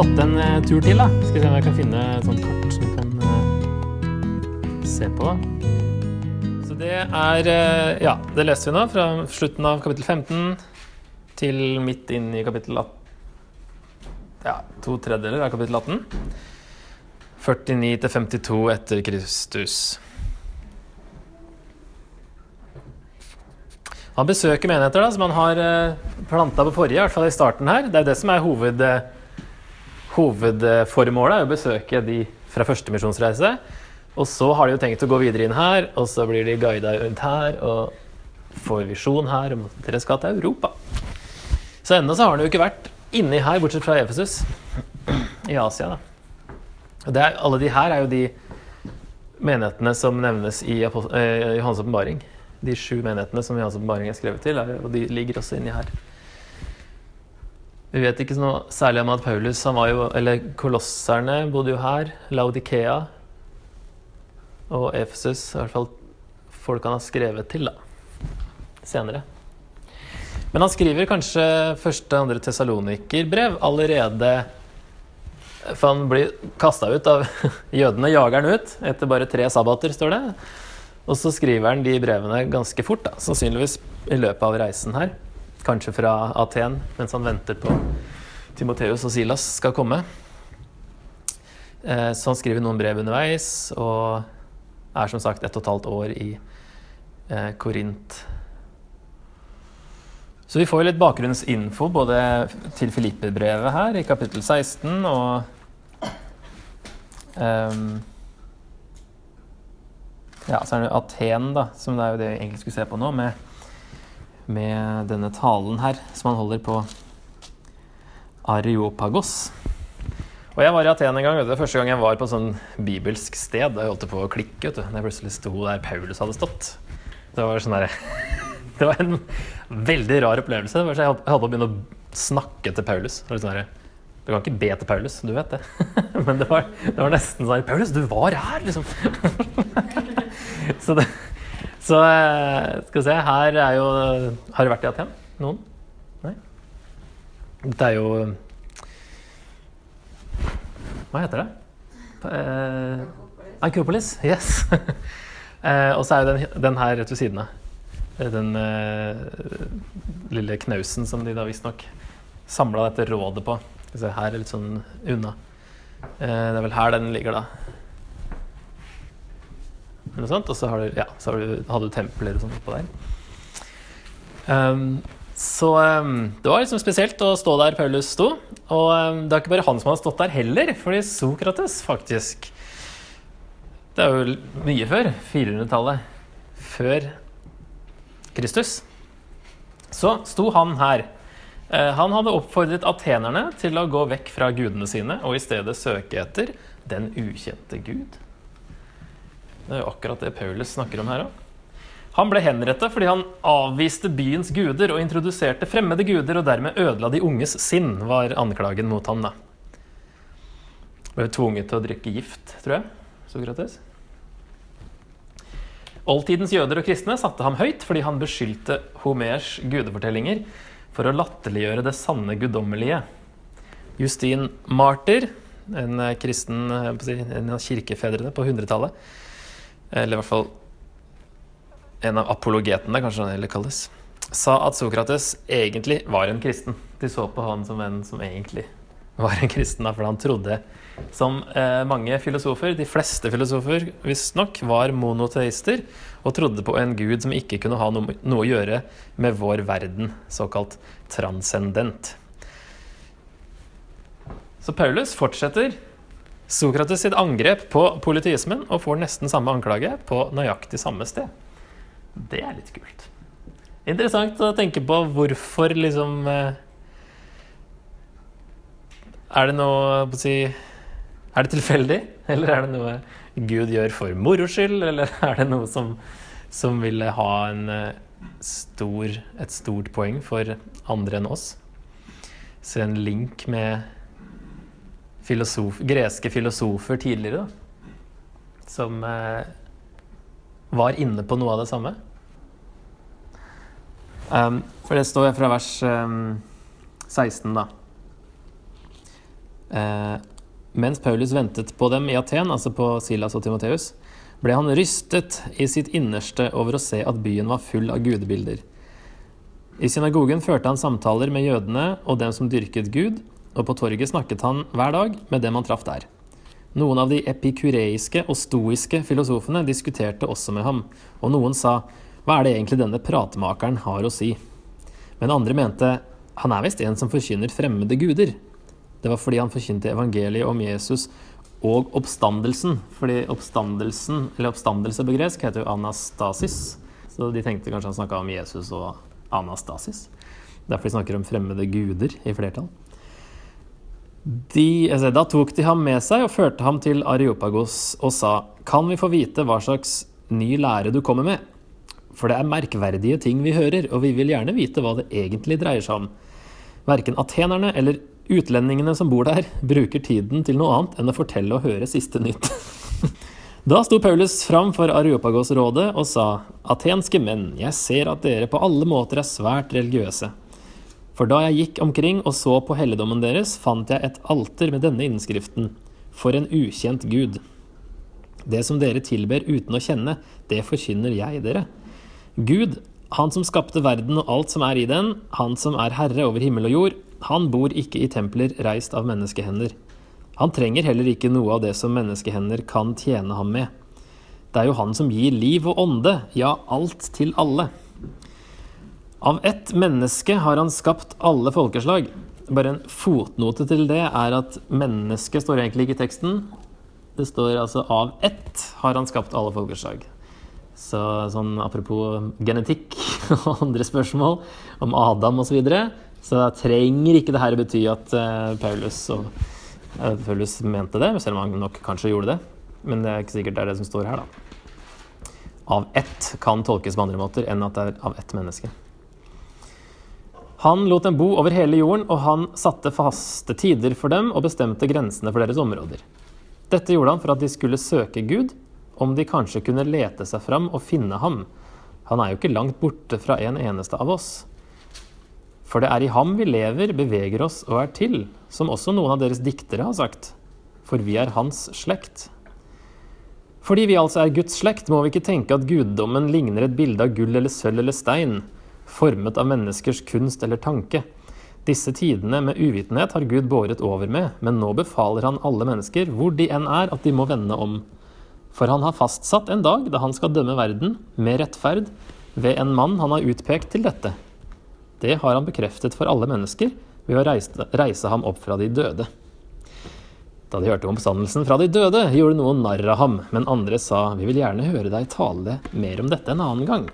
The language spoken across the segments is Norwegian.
plotte en eh, tur til, da? Skal vi se om jeg kan finne et sånt kart som vi kan eh, se på. Så det er eh, Ja, det leste vi nå, fra slutten av kapittel 15 til midt inn i kapittel 18. Ja, to tredjedeler av kapittel 18. 49 til 52 etter Kristus. Han besøker menigheter da, som han har planta på forrige, i hvert fall i starten her. Det er jo det som er hoved, hovedformålet, er å besøke de fra første misjonsreise. Og så har de jo tenkt å gå videre inn her, og så blir de guida rundt her og får visjon her om at dere skal til Europa. Så ennå så har han jo ikke vært inni her, bortsett fra Efesus, i Asia. da. Og er, alle de her er jo de menighetene som nevnes i Johans eh, åpenbaring. De sju menighetene som Johans åpenbaring er skrevet til, og de ligger også inni her. Vi vet ikke noe særlig om at Paulus han var jo, eller kolosserne bodde jo her. Laudikea og Efesus. I hvert fall folk han har skrevet til da, senere. Men han skriver kanskje første og andre tesalonikerbrev allerede For han blir kasta ut av Jødene jager han ut etter bare tre sabbater, står det. Og så skriver han de brevene ganske fort, da, sannsynligvis i løpet av reisen her. Kanskje fra Aten, mens han venter på Timoteus og Silas skal komme. Eh, Så han skriver noen brev underveis, og er som sagt ett og et halvt år i eh, Korint. Så vi får litt bakgrunnsinfo både til Filippe-brevet her i kapittel 16 og um, Ja, så er det Aten, da, som det er jo det vi egentlig skulle se på nå, med, med denne talen her som han holder på Areopagos. Og jeg var i Aten en gang. vet du, Første gang jeg var på sånn bibelsk sted. Jeg holdt på å klikke. vet du, når jeg plutselig sto der Paulus hadde stått. Det var sånn det var en veldig rar opplevelse. Det var Jeg holdt på å begynne å snakke til Paulus. Det var sånn Du kan ikke be til Paulus, du vet det. Men det var, det var nesten sånn Paulus, du var her, liksom. Så, det, så eh, skal vi se Her er jo Har du vært i Aten? Noen? Nei? Dette er jo Hva heter det? Eh, Akropolis. Yes. eh, og så er jo den, den her rett ved siden av. Eh, Den eh, lille knausen som de da visstnok samla dette rådet på. Skal vi se, her er litt sånn unna. Eh, det er vel her den ligger, da. Sånt. Og så har du, ja, så har du, hadde du templer og sånn oppå der. Um, så um, det var liksom spesielt å stå der Paulus sto. Og um, det er ikke bare han som har stått der heller, fordi Sokrates faktisk Det er jo mye før. 400-tallet. Før Kristus. Så sto han her. Eh, Han hadde oppfordret atenerne til å gå vekk fra gudene sine og i stedet søke etter den ukjente Gud. Det er jo akkurat det Paulus snakker om her òg. Han ble henrettet fordi han avviste byens guder og introduserte fremmede guder og dermed ødela de unges sinn, var anklagen mot ham. da. Ble tvunget til å drikke gift, tror jeg. Sokrates. Oldtidens jøder og kristne satte ham høyt fordi han beskyldte Homers gudefortellinger for å latterliggjøre det sanne guddommelige. Justin Martyr, en kristen, en av kirkefedrene på 100-tallet, eller i hvert fall en av apologetene, kanskje han heller kalles, sa at Sokrates egentlig var en kristen. De så på han som en som egentlig var en kristen, for han trodde, som eh, mange filosofer, de fleste filosofer visstnok, var monoteister og trodde på en gud som ikke kunne ha noe, noe å gjøre med vår verden, såkalt transcendent. Så Paulus fortsetter Sokrates sitt angrep på politismen og får nesten samme anklage på nøyaktig samme sted. Det er litt kult. Interessant å tenke på hvorfor liksom eh, Er det noe si Er det tilfeldig, eller er det noe Gud gjør for moro skyld, eller er det noe som, som ville ha en eh, stor, et stort poeng for andre enn oss? Så en link med filosof, greske filosofer tidligere, da, som eh, var inne på noe av det samme. Um, for det står fra vers um, 16, da. Uh, mens Paulus ventet på dem i Aten, altså på Silas og Timoteus, ble han rystet i sitt innerste over å se at byen var full av gudebilder. I synagogen førte han samtaler med jødene og dem som dyrket Gud, og på torget snakket han hver dag med dem han traff der. Noen av de epikureiske og stoiske filosofene diskuterte også med ham, og noen sa hva er det egentlig denne pratemakeren har å si? Men andre mente han er visst en som forkynner fremmede guder. Det var fordi han forkynte evangeliet om Jesus og oppstandelsen. Fordi oppstandelsen, eller oppstandelse på gresk heter jo anastasis. Så de tenkte kanskje han snakka om Jesus og anastasis. Derfor de snakker om fremmede guder i flertall. De, altså, da tok de ham med seg og førte ham til Areopagos og sa, kan vi få vite hva slags ny lære du kommer med? For det er merkverdige ting vi hører, og vi vil gjerne vite hva det egentlig dreier seg om. Verken atenerne eller utlendingene som bor der, bruker tiden til noe annet enn å fortelle og høre siste nytt. Da sto Paulus fram for Areopagos-rådet og sa, Atenske menn, jeg ser at dere på alle måter er svært religiøse. For da jeg gikk omkring og så på helligdommen deres, fant jeg et alter med denne innskriften, For en ukjent Gud. Det som dere tilber uten å kjenne, det forkynner jeg dere. Gud, han som skapte verden og alt som er i den, han som er herre over himmel og jord, han bor ikke i templer reist av menneskehender. Han trenger heller ikke noe av det som menneskehender kan tjene ham med. Det er jo han som gir liv og ånde, ja, alt til alle. Av ett menneske har han skapt alle folkeslag. Bare en fotnote til det er at mennesket står egentlig ikke i teksten. Det står altså 'av ett har han skapt alle folkeslag'. Så sånn apropos genetikk og andre spørsmål om Adam osv. Så, videre, så trenger ikke det her bety at uh, Paulus, og, uh, Paulus mente det, selv om han nok kanskje gjorde det. Men det er ikke sikkert det er det som står her, da. Av ett kan tolkes på andre måter enn at det er av ett menneske. Han lot dem bo over hele jorden, og han satte faste tider for dem og bestemte grensene for deres områder. Dette gjorde han for at de skulle søke Gud, om de kanskje kunne lete seg fram og finne ham. Han er jo ikke langt borte fra en eneste av oss. For det er i ham vi lever, beveger oss og er til, som også noen av deres diktere har sagt. For vi er hans slekt. Fordi vi altså er Guds slekt, må vi ikke tenke at guddommen ligner et bilde av gull eller sølv eller stein formet av menneskers kunst eller tanke. Disse tidene med uvitenhet har Gud båret over med, men nå befaler han alle mennesker, hvor de enn er, at de må vende om. For han har fastsatt en dag da han skal dømme verden med rettferd ved en mann han har utpekt til dette. Det har han bekreftet for alle mennesker ved å reise, reise ham opp fra de døde. Da de hørte om oppstandelsen fra de døde, gjorde noen narr av ham, men andre sa, vi vil gjerne høre deg tale mer om dette en annen gang.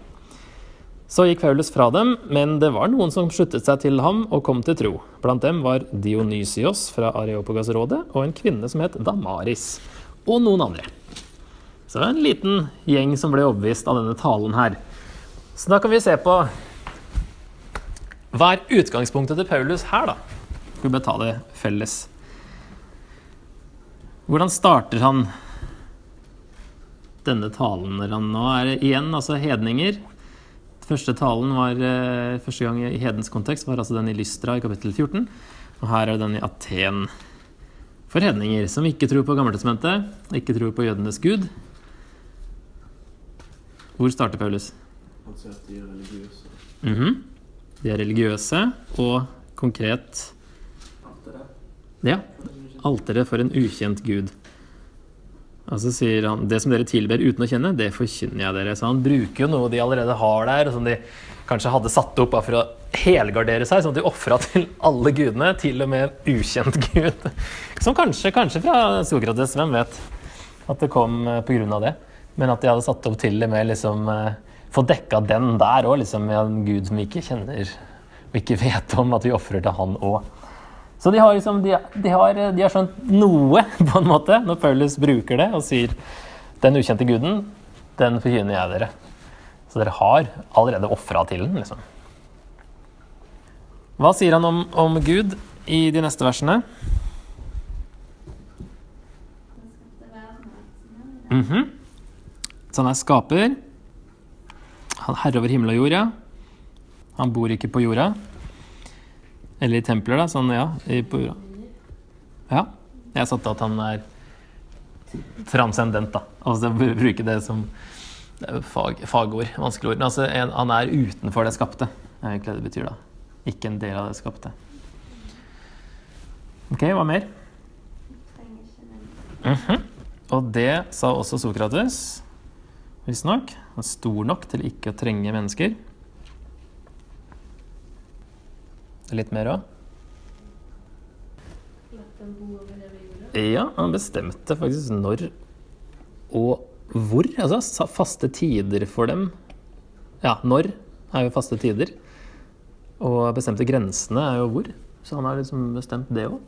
Så gikk Paulus fra dem, men det var noen som sluttet seg til ham og kom til tro. Blant dem var Dionysios fra Areopagas-rådet og en kvinne som het Damaris. Og noen andre. Så det var en liten gjeng som ble overbevist av denne talen her. Så da kan vi se på Hva er utgangspunktet til Paulus her, da? Skal vi ta det felles. Hvordan starter han denne talen? Nå er igjen altså hedninger Første talen var eh, første gang i hedens kontekst var altså den i Lystra i kapittel 14. Og her er den i Aten for hedninger som ikke tror på Gammeltestamentet, ikke tror på jødenes gud. Hvor starter Paulus? Han sier at de er religiøse. Mm -hmm. De er religiøse og konkret Ja. Alteret for en ukjent gud. Og så sier han det som dere tilber uten å kjenne, det forkynner jeg dere. Så han bruker jo noe de allerede har der, som de kanskje hadde satt opp for å helgardere seg, sånn at de ofra til alle gudene, til og med en ukjent gud. Som kanskje, kanskje fra Sokrates, hvem vet, at det kom eh, pga. det. Men at de hadde satt opp til og med liksom eh, Få dekka den der òg, liksom, med en gud som vi ikke kjenner og ikke vet om, at vi ofrer til han òg. Så de har, liksom, de, de, har, de har, skjønt noe, på en måte, når Paulus bruker det og sier 'den ukjente guden, den forkynner jeg dere'. Så dere har allerede ofra til den, liksom. Hva sier han om, om Gud i de neste versene? Mm -hmm. Så han er skaper. Han herre over himmel og jord, ja. Han bor ikke på jorda. Eller i templer, da. Sånn, ja. På jorda. Ja. Jeg satte at han er transcendent, da. Altså br- bruke det som fag, fagord. Vanskelig ord. Altså, en, han er utenfor det skapte. Er egentlig det betyr, da. Ikke en del av det skapte. Ok, hva mer? Mhm. Og det sa også Sokrates, visstnok. Stor nok til ikke å trenge mennesker. Litt mer òg? Ja, han bestemte faktisk når og hvor. Altså faste tider for dem. Ja, når er jo faste tider. Og bestemte grensene er jo hvor. Så han har liksom bestemt det òg.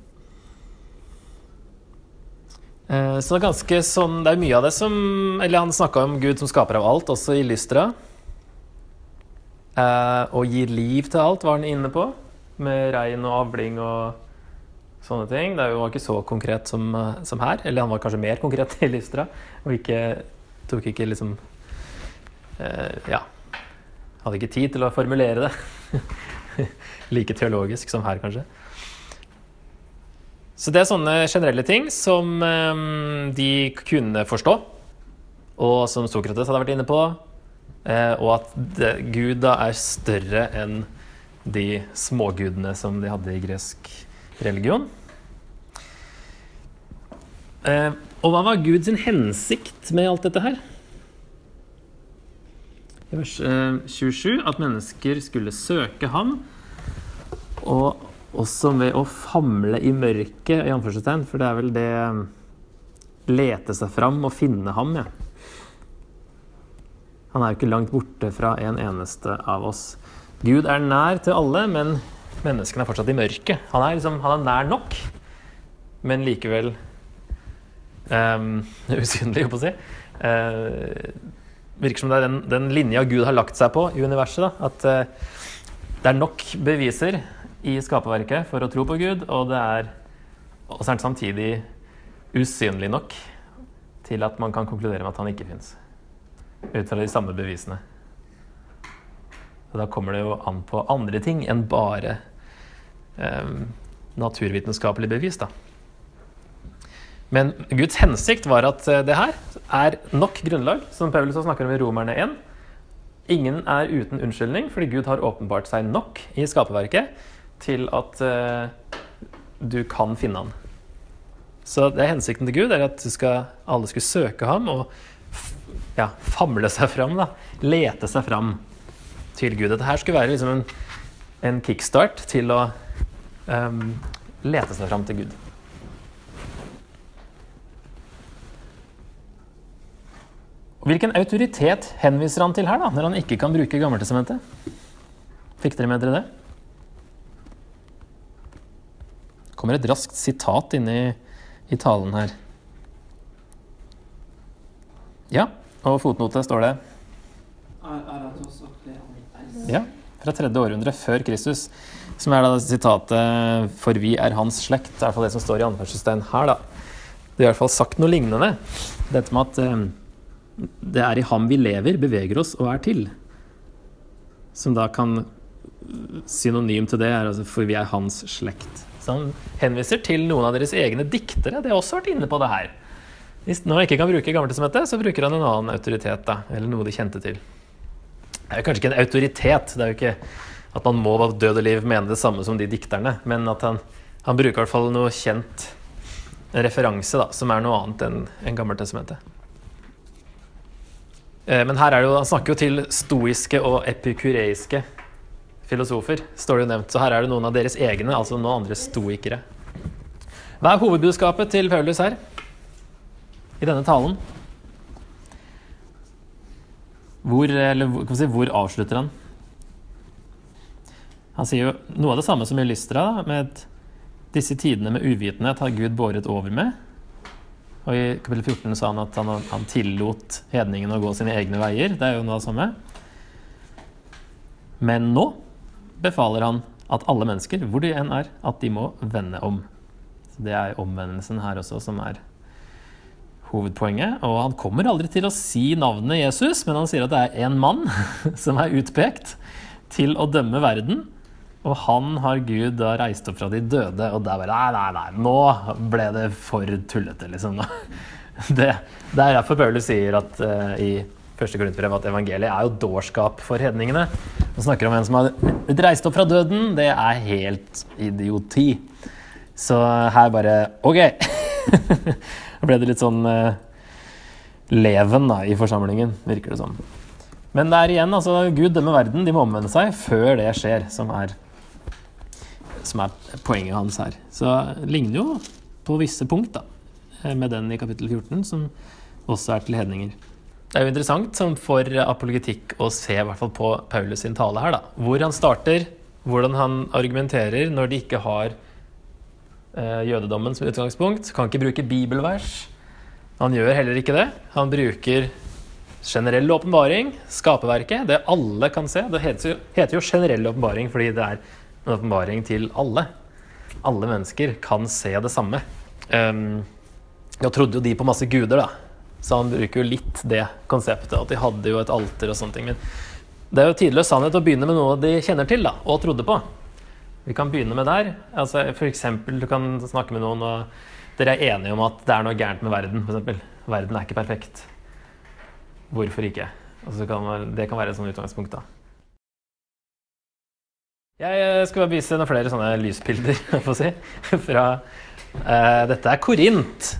Eh, Så det er ganske sånn Det er mye av det som Eller han snakka om Gud som skaper av alt, også i Lystra. Eh, og gir liv til alt, var han inne på. Med regn og avling og sånne ting. Det var ikke så konkret som, eh, som her. Eller han var kanskje mer konkret i Lystra. Og ikke, tok ikke liksom eh, Ja. Hadde ikke tid til å formulere det. like teologisk som her, kanskje. Så det er sånne generelle ting som eh, de kunne forstå, og som Sokrates hadde vært inne på. Eh, og at det, Gud da er større enn de smågudene som de hadde i gresk religion. Eh, og hva var Guds hensikt med alt dette her? I vers eh, 27 at mennesker skulle søke ham, og også ved å famle i mørket, i anførselstegn, for det er vel det eh, Lete seg fram og finne ham, ja. Han er jo ikke langt borte fra en eneste av oss. Gud er nær til alle, men menneskene er fortsatt i mørket. Han er, liksom, han er nær nok, men likevel um, usynlig, holdt på å si. Uh, virker som det er den, den linja Gud har lagt seg på i universet. Da. At uh, det er nok beviser i skaperverket for å tro på Gud, og det er og så er det samtidig usynlig nok til at man kan konkludere med at han ikke fins. Ut fra de samme bevisene. Og da kommer det jo an på andre ting enn bare eh, naturvitenskapelig bevis, da. Men Guds hensikt var at eh, det her er nok grunnlag, som Paulus snakker om i Romerne 1. Ingen er uten unnskyldning, fordi Gud har åpenbart seg nok i skaperverket til at eh, du kan finne han. Så det er hensikten til Gud er at skal, alle skulle søke ham og ja, famle seg fram. Da. Lete seg fram til Gud. Dette her skulle være liksom en, en kickstart til å um, lete seg fram til Gud. Hvilken autoritet henviser han til her, da, når han ikke kan bruke Gammeltestamentet? Fikk dere med dere det? kommer et raskt sitat inne i, i talen her. Ja, og fotnote står det ja, fra tredje århundre før Kristus, som er da sitatet 'For vi er hans slekt'. Det er i hvert fall det som står i anførselstegn her, da. Det er i hvert fall sagt noe lignende. Dette med at eh, det er i ham vi lever, beveger oss og er til. Som da kan Synonym til det er altså 'for vi er hans slekt'. Så han henviser til noen av deres egne diktere. De har også vært inne på det her. Hvis når ikke kan bruke Gammeltestamentet, så bruker han en annen autoritet, da, eller noe de kjente til. Det er kanskje ikke en autoritet, det er jo ikke at man må av død og liv mene det samme som de dikterne, men at han, han bruker i hvert fall noe kjent en referanse da, som er noe annet enn en Gammeltestamentet. Eh, Men her er det jo, han snakker jo til stoiske og epikureiske filosofer, står det jo nevnt. Så her er det noen av deres egne, altså noen andre stoikere. Hva er hovedbudskapet til Paulus her? I denne talen? Hvor, eller, si, hvor avslutter han? Han sier jo noe av det samme som i Lystra, med at disse tidene med uvitenhet har Gud båret over med. Og i kapittel 14 sa han at han, han tillot hedningene å gå sine egne veier. Det er jo noe av det samme. Men nå befaler han at alle mennesker, hvor de enn er, at de må vende om. Så Det er omvendelsen her også som er hovedpoenget. Og han kommer aldri til å si navnet Jesus, men han sier at det er en mann som er utpekt til å dømme verden Og han har Gud da reist opp fra de døde, og der bare Nei, nei, nei, nå ble det for tullete, liksom. Det, det er derfor Paulus sier at uh, i første Korinterbrev at evangeliet er jo dårskap for hedningene. Han snakker om en som har blitt reist opp fra døden. Det er helt idioti. Så her bare OK! Da ble det litt sånn eh, leven da, i forsamlingen, virker det som. Men det er igjen, altså, Gud dømmer verden. De må omvende seg før det skjer, som er, som er poenget hans her. Så det ligner jo på visse punkt da, med den i kapittel 14, som også er til hedninger. Det er jo interessant for apologetikk å se i hvert fall på Paulus sin tale her. da, Hvor han starter, hvordan han argumenterer når de ikke har eh, jødedommen som utgangspunkt. Kan ikke bruke bibelvers. Han gjør heller ikke det. Han bruker generell åpenbaring, skaperverket, det alle kan se. Det heter jo, heter jo generell åpenbaring fordi det er en åpenbaring til alle. Alle mennesker kan se det samme. Um, jeg trodde jo de på masse guder, da. Så han bruker jo litt det konseptet, at de hadde jo et alter og sånne ting. Men det er jo tidløs sannhet å begynne med noe de kjenner til da, og trodde på. Vi kan begynne med der. Altså, for eksempel, du kan snakke med noen, og dere er enige om at det er noe gærent med verden. For eksempel. verden er ikke perfekt. Hvorfor ikke? Altså, kan det kan være et sånt utgangspunkt. da. Jeg skal bare vise noen flere sånne lysbilder for å si, fra uh, Dette er Korint.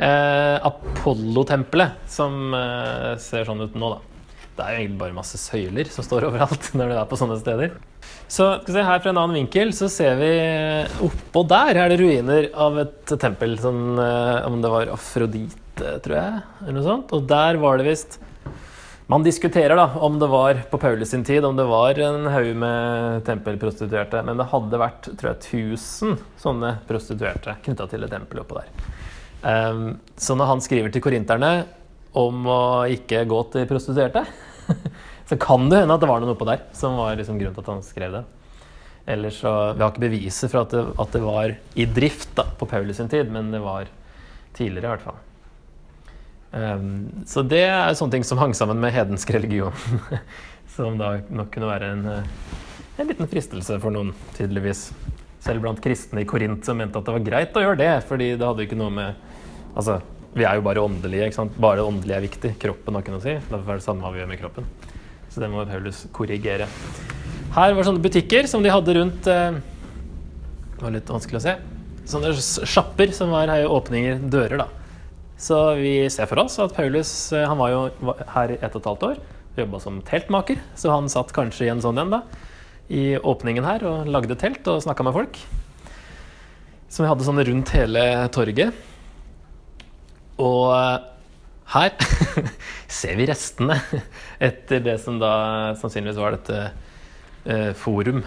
Uh, Apollo-tempelet, som uh, ser sånn ut nå, da. Det er jo egentlig bare masse søyler som står overalt når du er på sånne steder. Så se her fra en annen vinkel så ser vi oppå der er det ruiner av et tempel. Sånn, om det var Afrodite, tror jeg, eller noe sånt. Og der var det visst man diskuterer da om det var på Paulus sin tid om det var en haug med tempelprostituerte, men det hadde vært tror jeg, 1000 sånne prostituerte knytta til et tempel oppå der. Um, så når han skriver til korinterne om å ikke gå til prostituerte, så kan det hende at det var noe oppå der som var liksom grunnen til at han skrev det. Ellers så, Vi har ikke beviser for at det, at det var i drift da, på Paulus sin tid, men det var tidligere i hvert fall. Um, så det er sånne ting som hang sammen med hedensk religion. som da nok kunne være en, en, liten fristelse for noen, tydeligvis. Selv blant kristne i Korint som mente at det var greit å gjøre det, fordi det hadde ikke noe med Altså, vi er jo bare åndelige, ikke sant? Bare det åndelige er viktig. Kroppen har ikke noe å si. Derfor er det samme hva vi gjør med kroppen. Så det må Paulus korrigere. Her var sånne butikker som de hadde rundt eh, Det var litt vanskelig å se. Sånne sjapper som var her, åpninger, dører, da så vi ser for oss at Paulus eh, han var jo her i ett og et halvt år. Jobba som teltmaker, så han satt kanskje i en sånn en da, i åpningen her og lagde telt og snakka med folk. Som vi hadde sånn rundt hele torget. Og eh, her ser vi restene etter det som da sannsynligvis var dette eh, forum.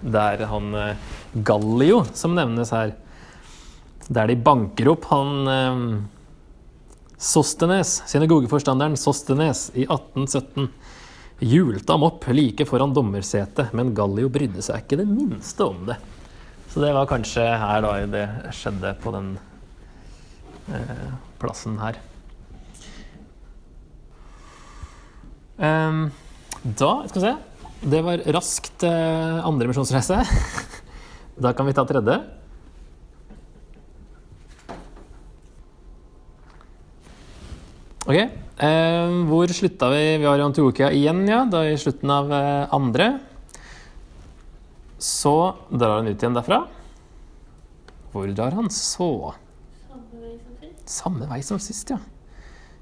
Der han eh, Gallio, som nevnes her, der de banker opp han Sostenes, synagogeforstanderen Sostenes, i 1817 hjulte ham opp like foran dommersetet, men Gallio brydde seg ikke det minste om det. Så det var kanskje her da det skjedde på den eh, plassen her. Da skal vi se Det var raskt eh, andre misjonsreise. da kan vi ta tredje. Ok, eh, Hvor slutta vi? Vi var i Antiokia igjen, ja. Da i slutten av eh, andre. Så drar han ut igjen derfra. Hvor drar han så? Samme vei som sist. Samme vei som sist, ja.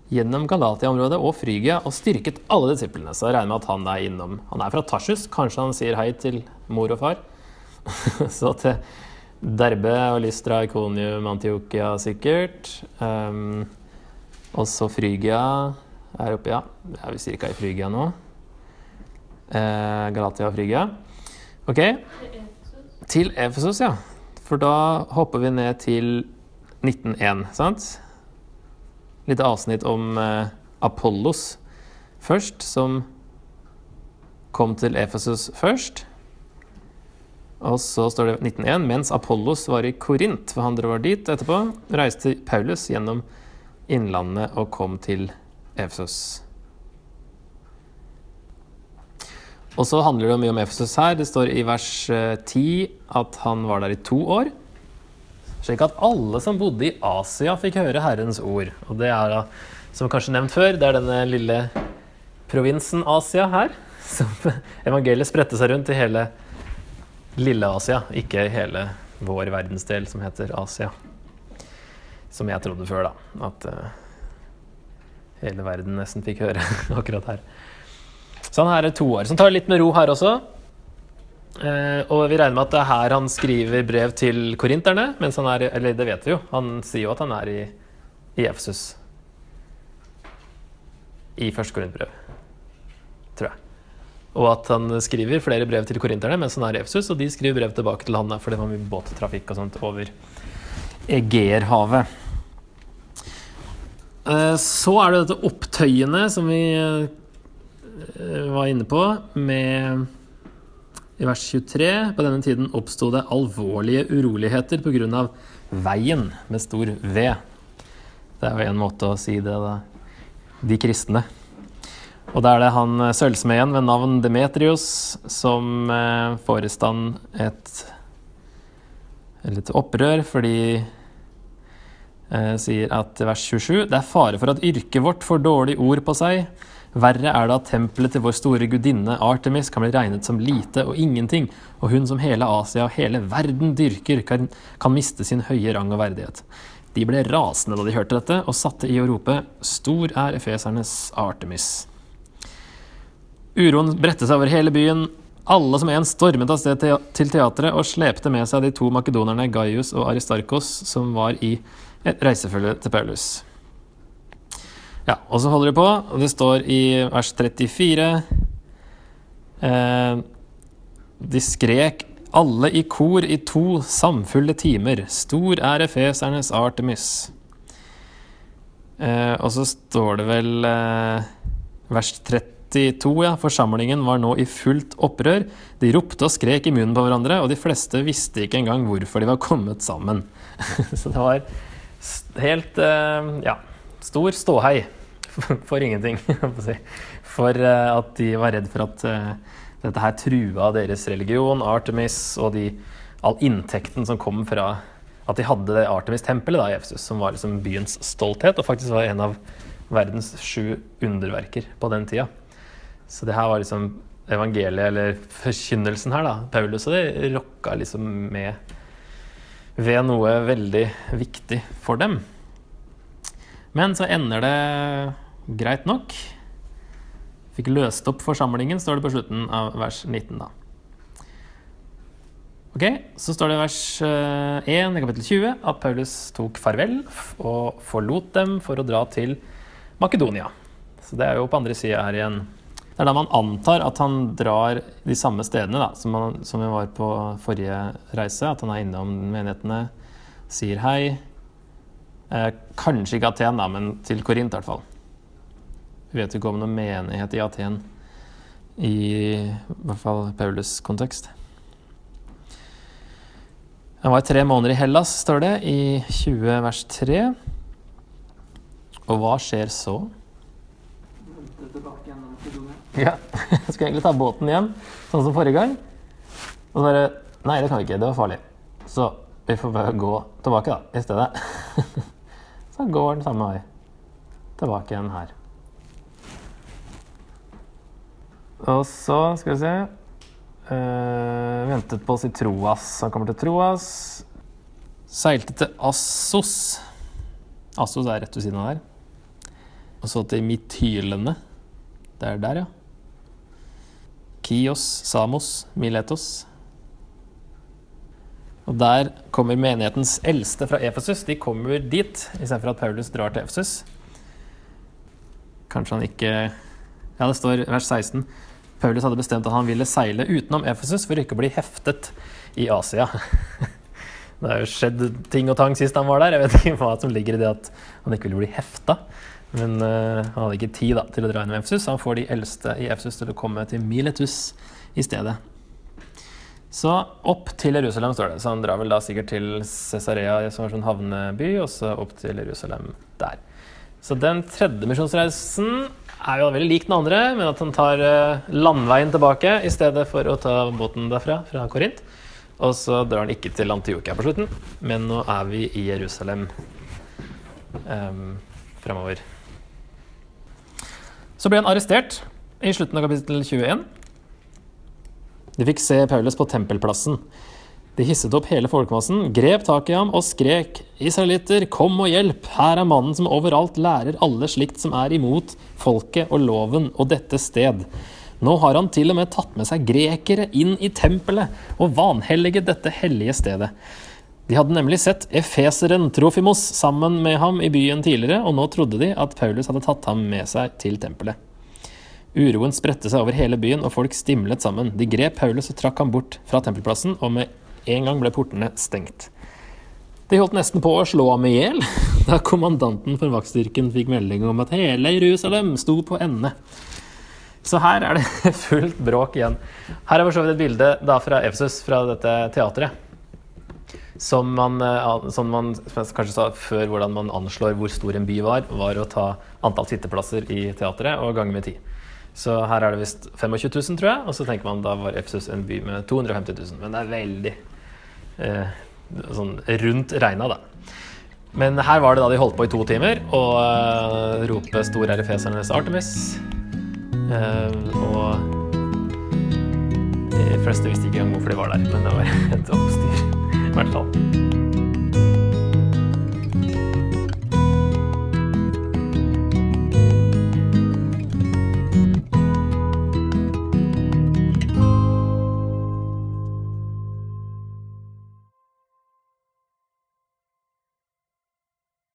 Gjennom Galatia-området og Frygia og styrket alle disiplene. Så jeg regner med at han er innom Han er fra Tarsus. Kanskje han sier hei til mor og far. så til Derbe og Lystra, Ikonium, Antiokia sikkert. Um, og så Frygia er oppe, ja. Det er vi ca. i Frygia nå. Uh, Galatia og Frygia. Ok, til Efesos, ja. For da hopper vi ned til 1901, sant? Litt avsnitt om eh, Apollos først, som kom til Efesus først. Og så står det 1901. Mens Apollos var i Korint, for han drar dit etterpå, reiste Paulus gjennom Innlandet og kom til Efesus. Og så handler det mye om Efesus her. Det står i vers eh, 10 at han var der i to år. Slik at alle som bodde i Asia, fikk høre Herrens ord. Og det er da, som kanskje nevnt før, det er denne lille provinsen Asia her. Som evangeliet spredte seg rundt i hele lille Asia, ikke hele vår verdensdel som heter Asia. Som jeg trodde før, da. At uh, hele verden nesten fikk høre akkurat her. Så han her er to år. Så han tar litt med ro her også. Eh, og vi regner med at det er her han skriver brev til korinterne. Mens han er, eller det vet vi jo. Han sier jo at han er i, i Efesus. I første korintbrev, tror jeg. Og at han skriver flere brev til korinterne mens han er i Efesus, og de skriver brev tilbake til han der, for det var mye båttrafikk og sånt over Egerhavet. Eh, Så er det dette opptøyene som vi eh, var inne på, med i vers 23 På denne tiden oppsto det alvorlige uroligheter pga. veien med stor V. Det er jo en måte å si det da. De kristne. Og da er det han eh, sølvsmeden ved navn Demetrius som eh, får i stand et, litt opprør fordi eh, sier at vers 27 Det er fare for at yrket vårt får dårlig ord på seg. Verre er det at tempelet til vår store gudinne Artemis kan bli regnet som lite og ingenting, og hun som hele Asia og hele verden dyrker, kan, kan miste sin høye rang og verdighet. De ble rasende da de hørte dette, og satte i å rope Stor er efesernes Artemis. Uroen bredte seg over hele byen. Alle som en stormet av sted til teatret og slepte med seg de to makedonerne Gaius og Aristarkos, som var i reisefølget til Paulus. Ja, og så holder de på, og det står i vers 34 eh, De skrek alle i kor i to samfulle timer. Stor er efesernes Artemis. Eh, og så står det vel eh, vers 32, ja. Forsamlingen var nå i fullt opprør. De ropte og skrek i munnen på hverandre, og de fleste visste ikke engang hvorfor de var kommet sammen. Så det var helt eh, ja, stor ståhei for ingenting, å si. For eh, at de var redd for at eh, dette her trua deres religion, Artemis, og de, all inntekten som kom fra at de hadde det Artemis-tempelet i Efsus, som var liksom byens stolthet, og faktisk var en av verdens sju underverker på den tida. Så det her var liksom evangeliet, eller forkynnelsen her, da, Paulus, og det rocka liksom med ved noe veldig viktig for dem. Men så ender det greit nok. Fikk løst opp forsamlingen, står det på slutten av vers 19, da. Ok, Så står det i vers eh, 1 i kapittel 20 at Paulus tok farvel og forlot dem for å dra til Makedonia. Så det er jo på andre sida her igjen. Det er da man antar at han drar de samme stedene da, som, han, som vi var på forrige reise. At han er innom menighetene, sier hei. Eh, kanskje ikke Aten, da, men til Korint i hvert fall. Noen menighet i Aten i, i hvert fall Paulus' kontekst. Han var tre måneder i Hellas, står det, i 20 vers 3. Og hva skjer så? Ja, jeg skulle egentlig ta båten hjem, sånn som forrige gang. Og så bare Nei, det kan vi ikke. Det var farlig. Så vi får bare gå tilbake, da, i stedet. Så går den samme vei. Tilbake igjen her. Og så skal vi se uh, Ventet på å si Troas. Han kommer til Troas. Seilte til Assos. Assos er rett ved siden av der. Og så til Mitylene. Det er der, ja. Kios, Samos, Miletos. Og der kommer menighetens eldste fra Efesus. De kommer dit istedenfor at Paulus drar til Efesus. Kanskje han ikke Ja, det står vers 16. Paulus hadde bestemt at han ville seile utenom Efesus for ikke å bli heftet i Asia. Det har jo skjedd ting og tang sist han var der. Jeg vet ikke hva som ligger i det at han ikke ville bli hefta. Men uh, han hadde ikke tid da, til å dra innom Efesus. så Han får de eldste i Efesus til å komme til Miletus i stedet. Så opp til Jerusalem, står det. Så han drar vel da sikkert til Cesarea, som er sånn havneby, og så opp til Jerusalem der. Så den tredje misjonsreisen er jo veldig lik den andre, men at han tar eh, landveien tilbake i stedet for å ta båten derfra, fra Korint. Og så drar han ikke til Antiokia på slutten, men nå er vi i Jerusalem um, fremover. Så ble han arrestert i slutten av kapittel 21. De fikk se Paulus på tempelplassen. De hisset opp hele folkemassen, grep tak i ham og skrek:" Israelitter, kom og hjelp! Her er mannen som overalt lærer alle slikt som er imot folket og loven og dette sted. Nå har han til og med tatt med seg grekere inn i tempelet og vanhelliget dette hellige stedet. De hadde nemlig sett efeseren Trofimos sammen med ham i byen tidligere, og nå trodde de at Paulus hadde tatt ham med seg til tempelet. Uroen spredte seg over hele byen, og folk stimlet sammen. De grep Paulus og trakk ham bort fra tempelplassen, og med en gang ble portene stengt. De holdt nesten på å slå ham i hjel da kommandanten for vaktstyrken fikk melding om at hele Jerusalem sto på ende. Så her er det fullt bråk igjen. Her er for så vidt et bilde da fra Efesus, fra dette teatret. Som man, eh, som man kanskje sa før hvordan man anslår hvor stor en by var, var å ta antall sitteplasser i teatret og gange med ti. Så her er det visst 25 000, tror jeg. Og så tenker man da var Efesus en by med 250 000. Men det er veldig sånn rundt regna, da. Men her var det da de holdt på i to timer og uh, rope 'Stor er efesernes Artemis'. Uh, og de fleste visste ikke engang hvorfor de var der, men det var et oppstyr, i hvert fall.